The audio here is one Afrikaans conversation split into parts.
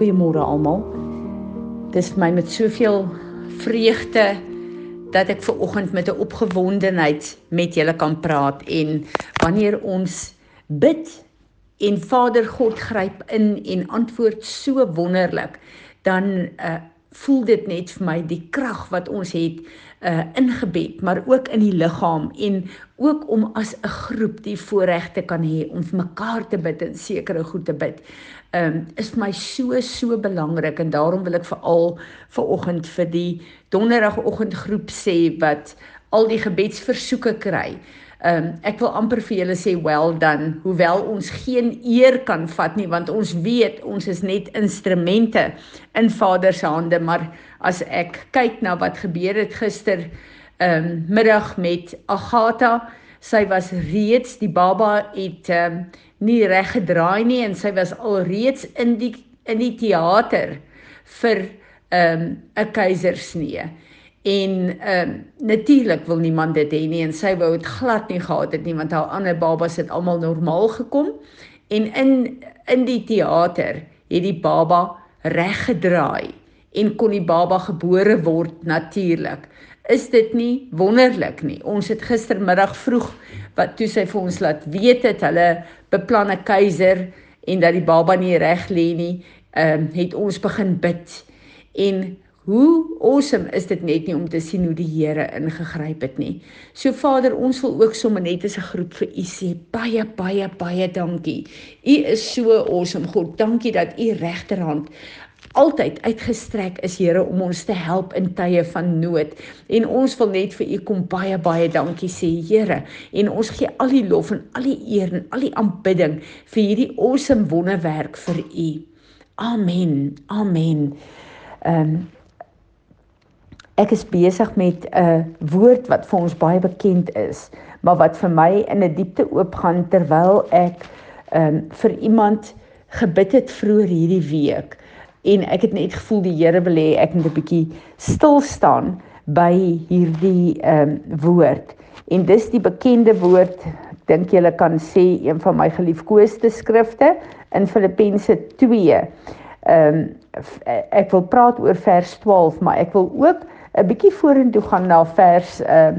Goeiemôre almal. Dis vir my met soveel vreugde dat ek ver oggend met 'n opgewondenheid met julle kan praat en wanneer ons bid en Vader God gryp in en antwoord so wonderlik, dan uh, voel dit net vir my die krag wat ons het uh in gebed maar ook in die liggaam en ook om as 'n groep die voorregte kan hê om vir mekaar te bid en sekere goed te bid. Um is vir my so so belangrik en daarom wil ek veral vir oggend vir die donderdagoggendgroep sê wat al die gebedsversoeke kry. Ehm um, ek wil amper vir julle sê well done, hoewel ons geen eer kan vat nie want ons weet ons is net instrumente in Vader se hande, maar as ek kyk na wat gebeur het gister ehm um, middag met Agatha, sy was reeds die baba het ehm um, nie reg gedraai nie en sy was al reeds in die in die teater vir ehm um, 'n keisersnee. En ehm um, natuurlik wil niemand dit hê nie en sy wou dit glad nie gehad het nie want haar ander babas het almal normaal gekom en in in die teater het die baba reg gedraai en kon die baba gebore word natuurlik. Is dit nie wonderlik nie? Ons het gistermiddag vroeg wat toe sy vir ons laat weet het hulle beplan 'n keiser en dat die baba nie reg lê nie, ehm um, het ons begin bid en Hoe awesome is dit net nie om te sien hoe die Here ingegryp het nie. So Vader, ons wil ook sommer net as 'n groep vir U sê baie baie baie dankie. U is so awesome God. Dankie dat U regterhand altyd uitgestrek is Here om ons te help in tye van nood. En ons wil net vir U kom baie baie dankie sê Here. En ons gee al die lof en al die eer en al die aanbidding vir hierdie awesome wonderwerk vir U. Amen. Amen. Ehm um, Ek is besig met 'n woord wat vir ons baie bekend is, maar wat vir my in 'n diepte oopgaan terwyl ek ehm um, vir iemand gebid het vroeër hierdie week en ek het net gevoel die Here wil hê ek moet 'n bietjie stil staan by hierdie ehm um, woord. En dis die bekende woord, dink julle kan sê een van my geliefkoeste skrifte in Filippense 2. Ehm um, ek wil praat oor vers 12, maar ek wil ook 'n bietjie vorentoe gaan na vers uh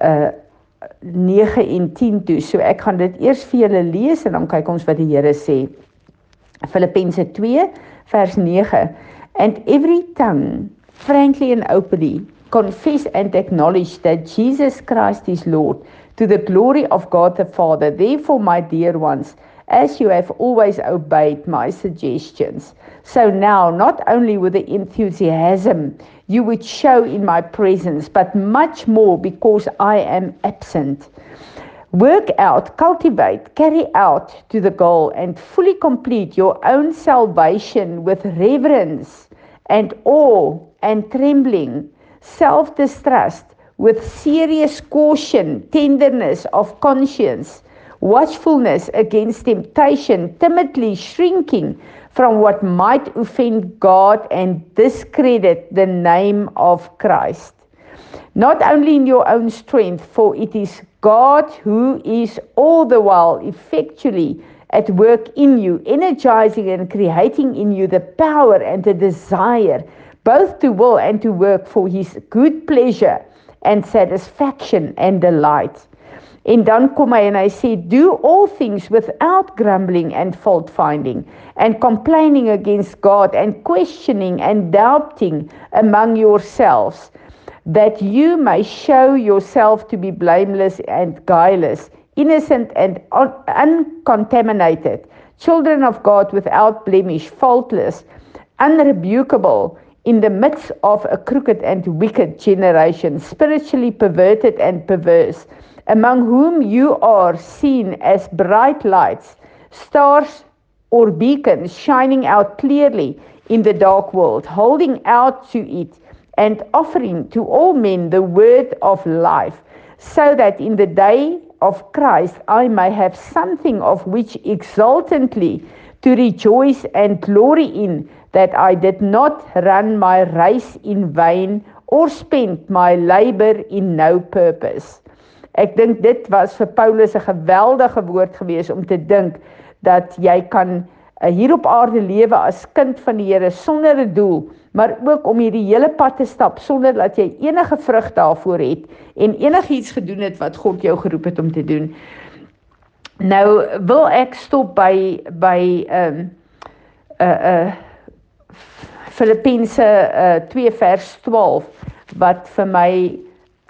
uh 9 en 10 toe. So ek gaan dit eers vir julle lees en dan kyk ons wat die Here sê. Filippense 2 vers 9 and every tongue frankly and openly confess and acknowledge that Jesus Christ is Lord to the glory of God the Father. Therefore my dear ones, as you have always obeyed my suggestions, so now not only with the enthusiasm you would show in my presence, but much more because I am absent. Work out, cultivate, carry out to the goal, and fully complete your own salvation with reverence and awe and trembling, self distrust, with serious caution, tenderness of conscience, watchfulness against temptation, timidly shrinking from what might offend God and discredit the name of Christ. Not only in your own strength, for it is God who is all the while effectually at work in you, energizing and creating in you the power and the desire both to will and to work for his good pleasure and satisfaction and delight. En dan kom hy en hy sê do all things without grumbling and fault finding and complaining against God and questioning and doubting among yourselves that you may show yourself to be blameless and guileless innocent and un uncontaminated children of God without blemish faultless unrebukable in the midst of a crooked and wicked generation spiritually perverted and perverse among whom you are seen as bright lights, stars or beacons shining out clearly in the dark world, holding out to it and offering to all men the word of life, so that in the day of Christ I may have something of which exultantly to rejoice and glory in, that I did not run my race in vain or spend my labor in no purpose. Ek dink dit was vir Paulus 'n geweldige woord gewees om te dink dat jy kan uh, hier op aarde lewe as kind van die Here sonder 'n doel, maar ook om hierdie hele pad te stap sonder dat jy enige vrug daarvoor het en enigiets gedoen het wat God jou geroep het om te doen. Nou wil ek stop by by ehm uh uh Filippense uh 2 vers 12 wat vir my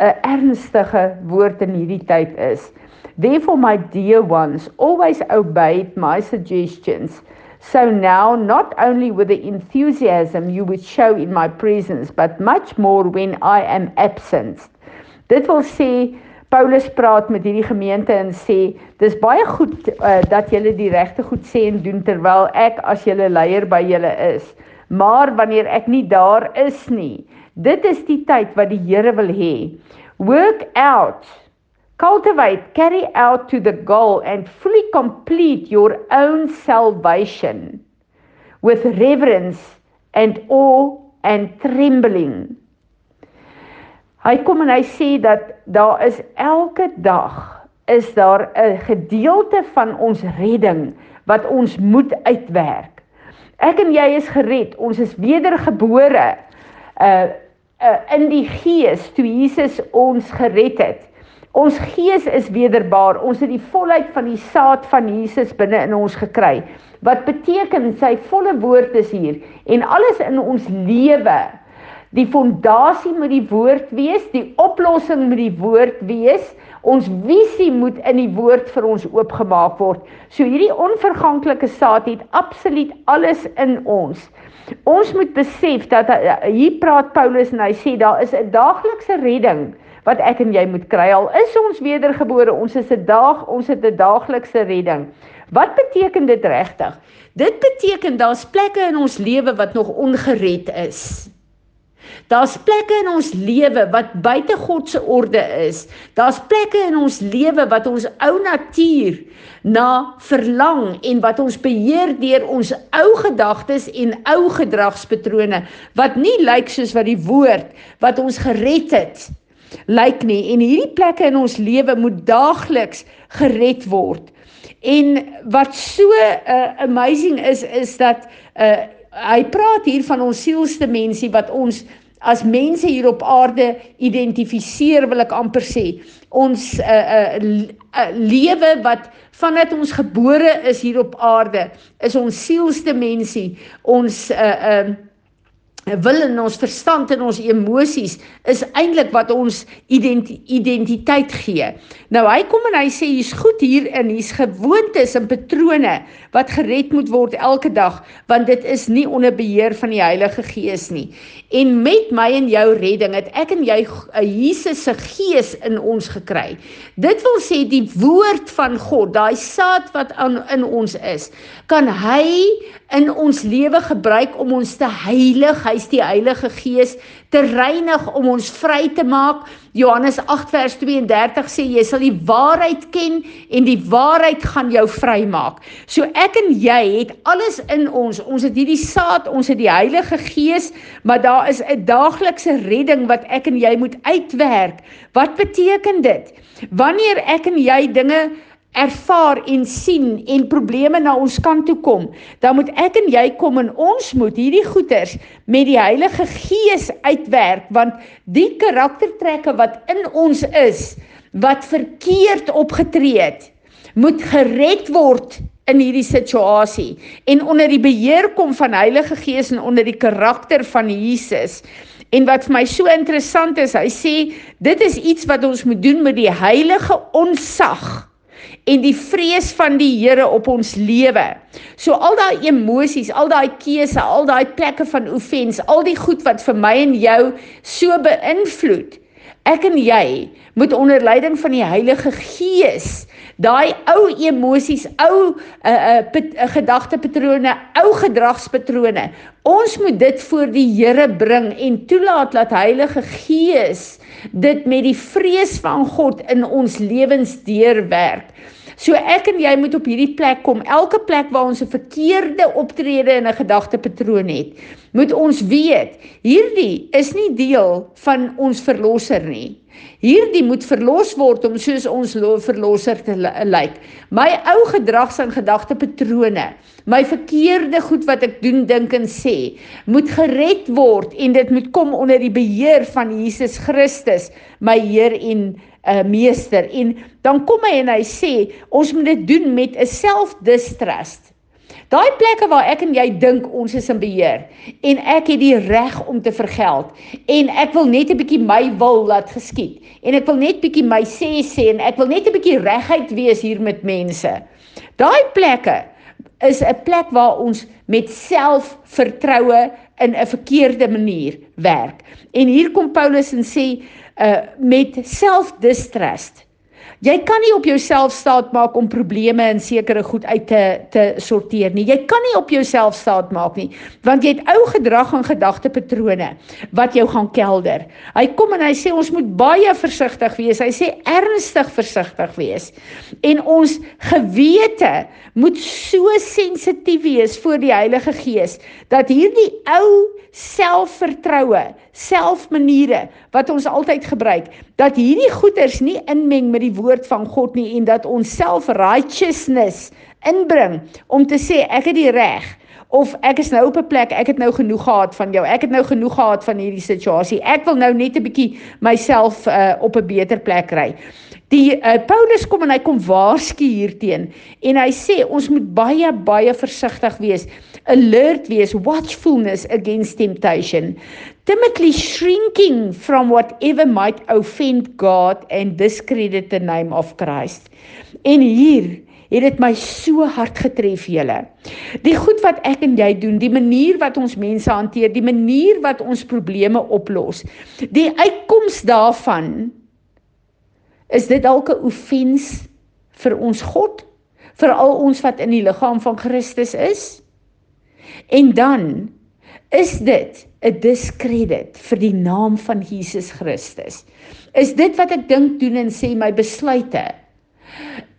'n ernstige woord in hierdie tyd is. Therefore my dear ones, always obey my suggestions. So now not only with the enthusiasm you would show in my presence, but much more when I am absent. Dit wil sê Paulus praat met hierdie gemeente en sê dis baie goed uh, dat julle die regte goed sê en doen terwyl ek as julle leier by julle is. Maar wanneer ek nie daar is nie, dit is die tyd wat die Here wil hê. Work out, cultivate, carry out to the goal and fully complete your own salvation with reverence and awe and trembling. Hy kom en hy sê dat daar is elke dag is daar 'n gedeelte van ons redding wat ons moet uitwerk. Ek en jy is gered. Ons is wedergebore uh uh in die gees toe Jesus ons gered het. Ons gees is wederbaar. Ons het die volheid van die saad van Jesus binne in ons gekry. Wat beteken sy volle woord is hier en alles in ons lewe Die fondasie moet die woord wees, die oplossing moet die woord wees. Ons visie moet in die woord vir ons oopgemaak word. So hierdie onverganklike saad het absoluut alles in ons. Ons moet besef dat eh, hier praat Paulus en hy sê daar is 'n daaglikse redding wat ek en jy moet kry. Al is ons wedergebore, ons is 'n dag, ons het 'n daaglikse redding. Wat beteken dit regtig? Dit beteken daar's plekke in ons lewe wat nog ongered is. Daar's plekke in ons lewe wat buite God se orde is. Daar's plekke in ons lewe wat ons ou natuur na verlang en wat ons beheer deur ons ou gedagtes en ou gedragspatrone wat nie lyk soos wat die woord wat ons gered het lyk nie. En hierdie plekke in ons lewe moet daagliks gered word. En wat so uh, amazing is is dat uh, hy praat hier van ons sielste mensie wat ons as mense hier op aarde identifiseer wil ek amper sê. Ons 'n uh, uh, uh, lewe wat vandat ons gebore is hier op aarde is ons sielste mensie. Ons 'n uh, uh, wil in ons verstand en ons emosies is eintlik wat ons identi identiteit gee. Nou hy kom en hy sê hier's goed hierin, hier's gewoontes en patrone wat gered moet word elke dag, want dit is nie onder beheer van die Heilige Gees nie. En met my en jou redding het ek en jy 'n Jesus se gees in ons gekry. Dit wil sê die woord van God, daai saad wat aan in ons is, kan hy in ons lewe gebruik om ons te heilig. Hy's die Heilige Gees te reinig om ons vry te maak. Johannes 8 vers 32 sê jy sal die waarheid ken en die waarheid gaan jou vrymaak. So ek en jy het alles in ons. Ons het hierdie saad, ons het die Heilige Gees, maar daar is 'n daaglikse redding wat ek en jy moet uitwerk. Wat beteken dit? Wanneer ek en jy dinge ervaar en sien en probleme na ons kant toe kom, dan moet ek en jy kom en ons moet hierdie goeters met die Heilige Gees uitwerk want die karaktertrekke wat in ons is wat verkeerd opgetree het, moet gered word in hierdie situasie en onder die beheer kom van Heilige Gees en onder die karakter van Jesus. En wat vir my so interessant is, hy sê dit is iets wat ons moet doen met die heilige onsag en die vrees van die Here op ons lewe. So al daai emosies, al daai keuse, al daai plekke van offens, al die goed wat vir my en jou so beïnvloed. Ek en jy moet onder leiding van die Heilige Gees daai ou emosies, ou uh, uh, gedagtepatrone, ou gedragspatrone. Ons moet dit voor die Here bring en toelaat dat Heilige Gees dit met die vrees van God in ons lewens deurwerk. So ek en jy moet op hierdie plek kom. Elke plek waar ons 'n verkeerde optrede en 'n gedagtepatroon het, moet ons weet, hierdie is nie deel van ons verlosser nie. Hierdie moet verlos word om soos ons verlosser te lyk. My ou gedrags- en gedagtepatrone, my verkeerde goed wat ek doen, dink en sê, moet gered word en dit moet kom onder die beheer van Jesus Christus, my Heer en uh, eh, meester. En dan kom hy en hy sê, ons moet dit doen met 'n self-distrust. Daai plekke waar ek en jy dink ons is in beheer en ek het die reg om te vergeld en ek wil net 'n bietjie my wil laat geskied en ek wil net bietjie my sê sê en ek wil net 'n bietjie regheid wees hier met mense. Daai plekke is 'n plek waar ons met selfvertroue in 'n verkeerde manier werk. En hier kom Paulus en sê uh met self-distrust Jy kan nie op jouself staat maak om probleme en sekere goed uit te te sorteer nie. Jy kan nie op jouself staat maak nie, want jy het ou gedrag en gedagtepatrone wat jou gaan kelder. Hy kom en hy sê ons moet baie versigtig wees. Hy sê ernstig versigtig wees. En ons gewete moet so sensitief wees voor die Heilige Gees dat hierdie ou selfvertroue, selfmaniere wat ons altyd gebruik, dat hierdie goeders nie inmeng met die woord van God nie en dat ons self-righteousness inbring om te sê ek het die reg of ek is nou op 'n plek ek het nou genoeg gehad van jou ek het nou genoeg gehad van hierdie situasie ek wil nou net 'n bietjie myself uh, op 'n beter plek kry Die uh, Paulus kom en hy kom waarsku hierteen en hy sê ons moet baie baie versigtig wees, alert wees, watchfulness against temptation. Timidly shrinking from whatever might offend God and discredit the name of Christ. En hier het dit my so hard getref julle. Die goed wat ek en jy doen, die manier wat ons mense hanteer, die manier wat ons probleme oplos, die uitkoms daarvan Is dit dalk 'n offens vir ons God, vir al ons wat in die liggaam van Christus is? En dan is dit 'n diskrediet vir die naam van Jesus Christus. Is dit wat ek dink doen en sê my besluite?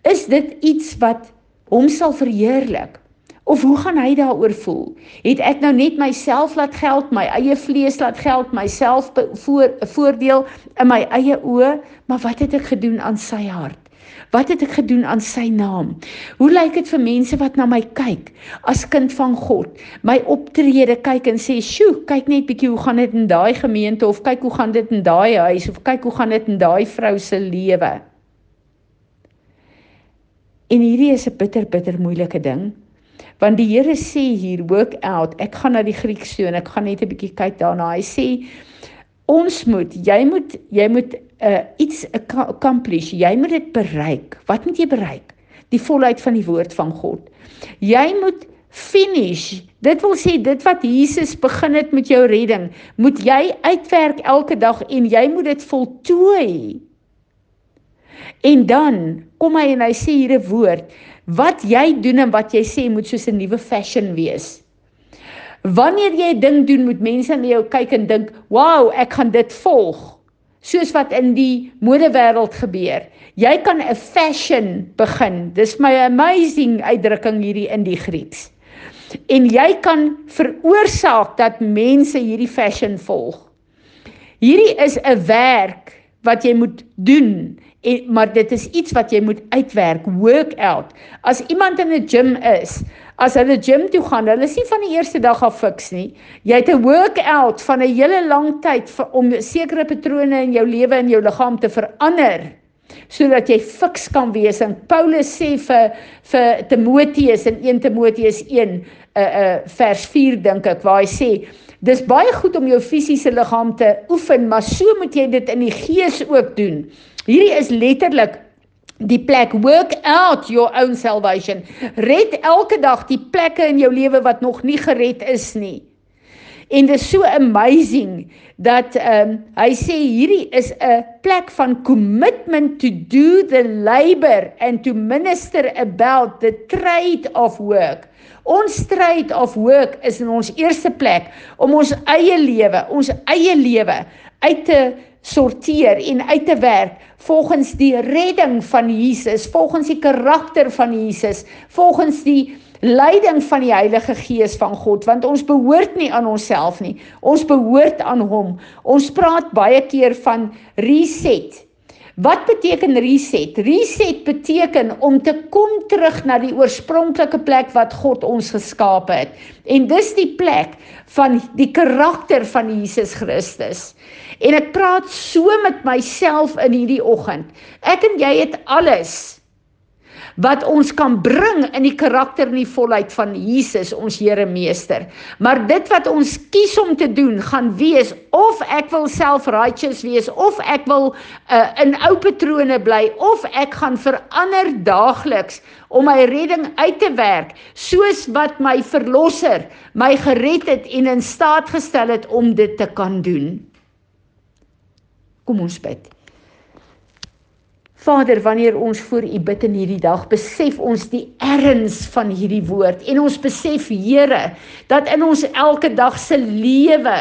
Is dit iets wat hom sal verheerlik? Of hoe gaan hy daaroor voel? Het ek nou net myself laat geld, my eie vlees laat geld, myself voor voordeel in my eie oë, maar wat het ek gedoen aan sy hart? Wat het ek gedoen aan sy naam? Hoe lyk dit vir mense wat na my kyk as kind van God? My optrede kyk en sê, "Sjoe, kyk net bietjie hoe gaan dit in daai gemeente of kyk hoe gaan dit in daai huis of kyk hoe gaan dit in daai vrou se lewe." En hierdie is 'n bitter bitter moeilike ding Want die Here sê hier work out. Ek gaan na die Grieks toe en ek gaan net 'n bietjie kyk daarna. Hy sê ons moet, jy moet jy moet uh, iets accomplish. Jy moet dit bereik. Wat moet jy bereik? Die volheid van die woord van God. Jy moet finish. Dit wil sê dit wat Jesus begin het met jou redding, moet jy uitwerk elke dag en jy moet dit voltooi. En dan kom hy en hy sê hier 'n woord Wat jy doen en wat jy sê moet soos 'n nuwe fashion wees. Wanneer jy 'n ding doen, moet mense na jou kyk en dink, "Wow, ek gaan dit volg." Soos wat in die modewêreld gebeur. Jy kan 'n fashion begin. Dis my amazing uitdrukking hierdie in die Grieks. En jy kan veroorsaak dat mense hierdie fashion volg. Hierdie is 'n werk wat jy moet doen en maar dit is iets wat jy moet uitwerk, work out. As iemand in 'n gym is, as hulle gym toe gaan, hulle is nie van die eerste dag af fiks nie. Jy het 'n work out van 'n hele lang tyd om sekere patrone in jou lewe en jou liggaam te verander sodat jy fiks kan wees. En Paulus sê vir vir Timoteus in 1 Timoteus 1 'n uh, uh, vers 4 dink ek waar hy sê Dis baie goed om jou fisiese liggaam te oefen, maar so moet jy dit in die gees ook doen. Hierdie is letterlik die plek work out your own salvation. Red elke dag die plekke in jou lewe wat nog nie gered is nie. En dit is so amazing dat ehm um, hy sê hierdie is 'n plek van commitment to do the labor and to minister about the trade of work. Ons stryd of work is in ons eerste plek om ons eie lewe, ons eie lewe uit te sorteer en uit te werk volgens die redding van Jesus, volgens die karakter van Jesus, volgens die leiding van die Heilige Gees van God, want ons behoort nie aan onsself nie. Ons behoort aan hom. Ons praat baie keer van reset. Wat beteken reset? Reset beteken om te kom terug na die oorspronklike plek wat God ons geskaap het. En dis die plek van die karakter van Jesus Christus. En ek praat so met myself in hierdie oggend. Ek en jy het alles wat ons kan bring in die karakter en die volheid van Jesus ons Here Meester. Maar dit wat ons kies om te doen, gaan wees of ek wil self-righteous wees of ek wil uh, in ou patrone bly of ek gaan verander daagliks om my redding uit te werk soos wat my verlosser my gered het en in staat gestel het om dit te kan doen. Kom ons bid. Vader, wanneer ons voor U bid in hierdie dag, besef ons die erns van hierdie woord en ons besef Here dat in ons elke dag se lewe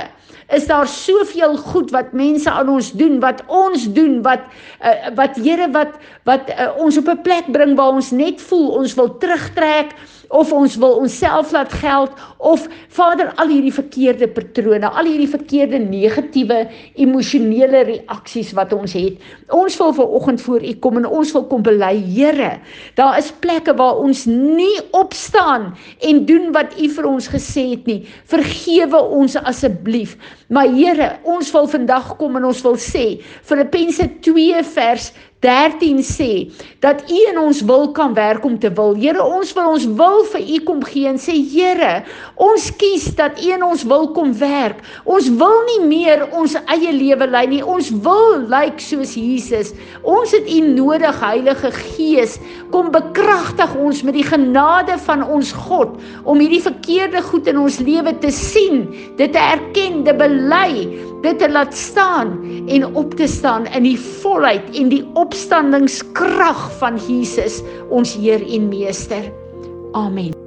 is daar soveel goed wat mense aan ons doen, wat ons doen, wat uh, wat Here wat wat uh, ons op 'n plek bring waar ons net voel ons wil terugtrek of ons wil onsself laat geld of Vader al hierdie verkeerde patrone, al hierdie verkeerde negatiewe emosionele reaksies wat ons het. Ons wil ver oggend voor U kom en ons wil kom bely, Here, daar is plekke waar ons nie opstaan en doen wat U vir ons gesê het nie. Vergewe ons asseblief. Maar Here, ons wil vandag kom en ons wil sê Filippense 2 vers 13 sê dat U in ons wil kan werk om te wil. Here, ons wil ons wil vir U kom gee en sê Here, ons kies dat U in ons wil kom werk. Ons wil nie meer ons eie lewe lei nie. Ons wil lyk like soos Jesus. Ons het U nodig, Heilige Gees. Kom bekragtig ons met die genade van ons God om hierdie verkeerde goed in ons lewe te sien, dit te erken, te bely, dit te laat staan en op te staan in die volheid en die op opstandingskrag van Jesus, ons Heer en Meester. Amen.